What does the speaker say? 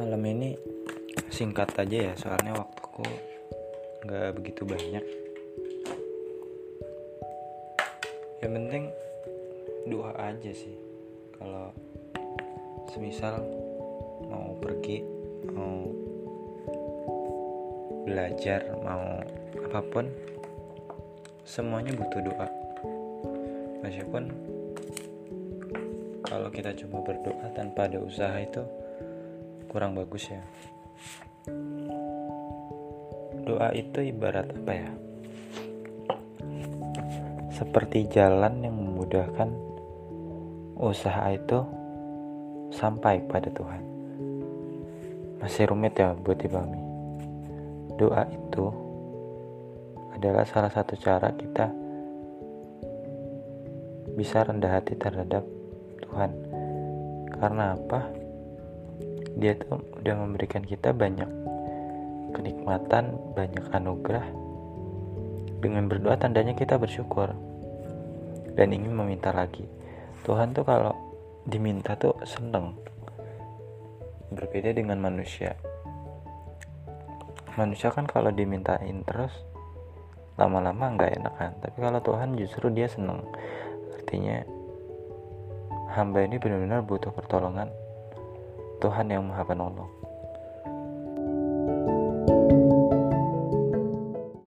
malam ini singkat aja ya soalnya waktuku nggak begitu banyak. Yang penting doa aja sih. Kalau semisal mau pergi mau belajar mau apa pun semuanya butuh doa. Meskipun kalau kita cuma berdoa tanpa ada usaha itu kurang bagus ya. Doa itu ibarat apa ya? Seperti jalan yang memudahkan usaha itu sampai pada Tuhan. Masih rumit ya buat dipahami. Doa itu adalah salah satu cara kita bisa rendah hati terhadap Tuhan. Karena apa dia tuh udah memberikan kita banyak kenikmatan banyak anugerah. Dengan berdoa tandanya kita bersyukur dan ingin meminta lagi. Tuhan tuh kalau diminta tuh seneng. Berbeda dengan manusia. Manusia kan kalau dimintain terus lama-lama nggak enak kan tapi kalau Tuhan justru dia seneng. Artinya hamba ini benar-benar butuh pertolongan Tuhan yang Maha Penolong.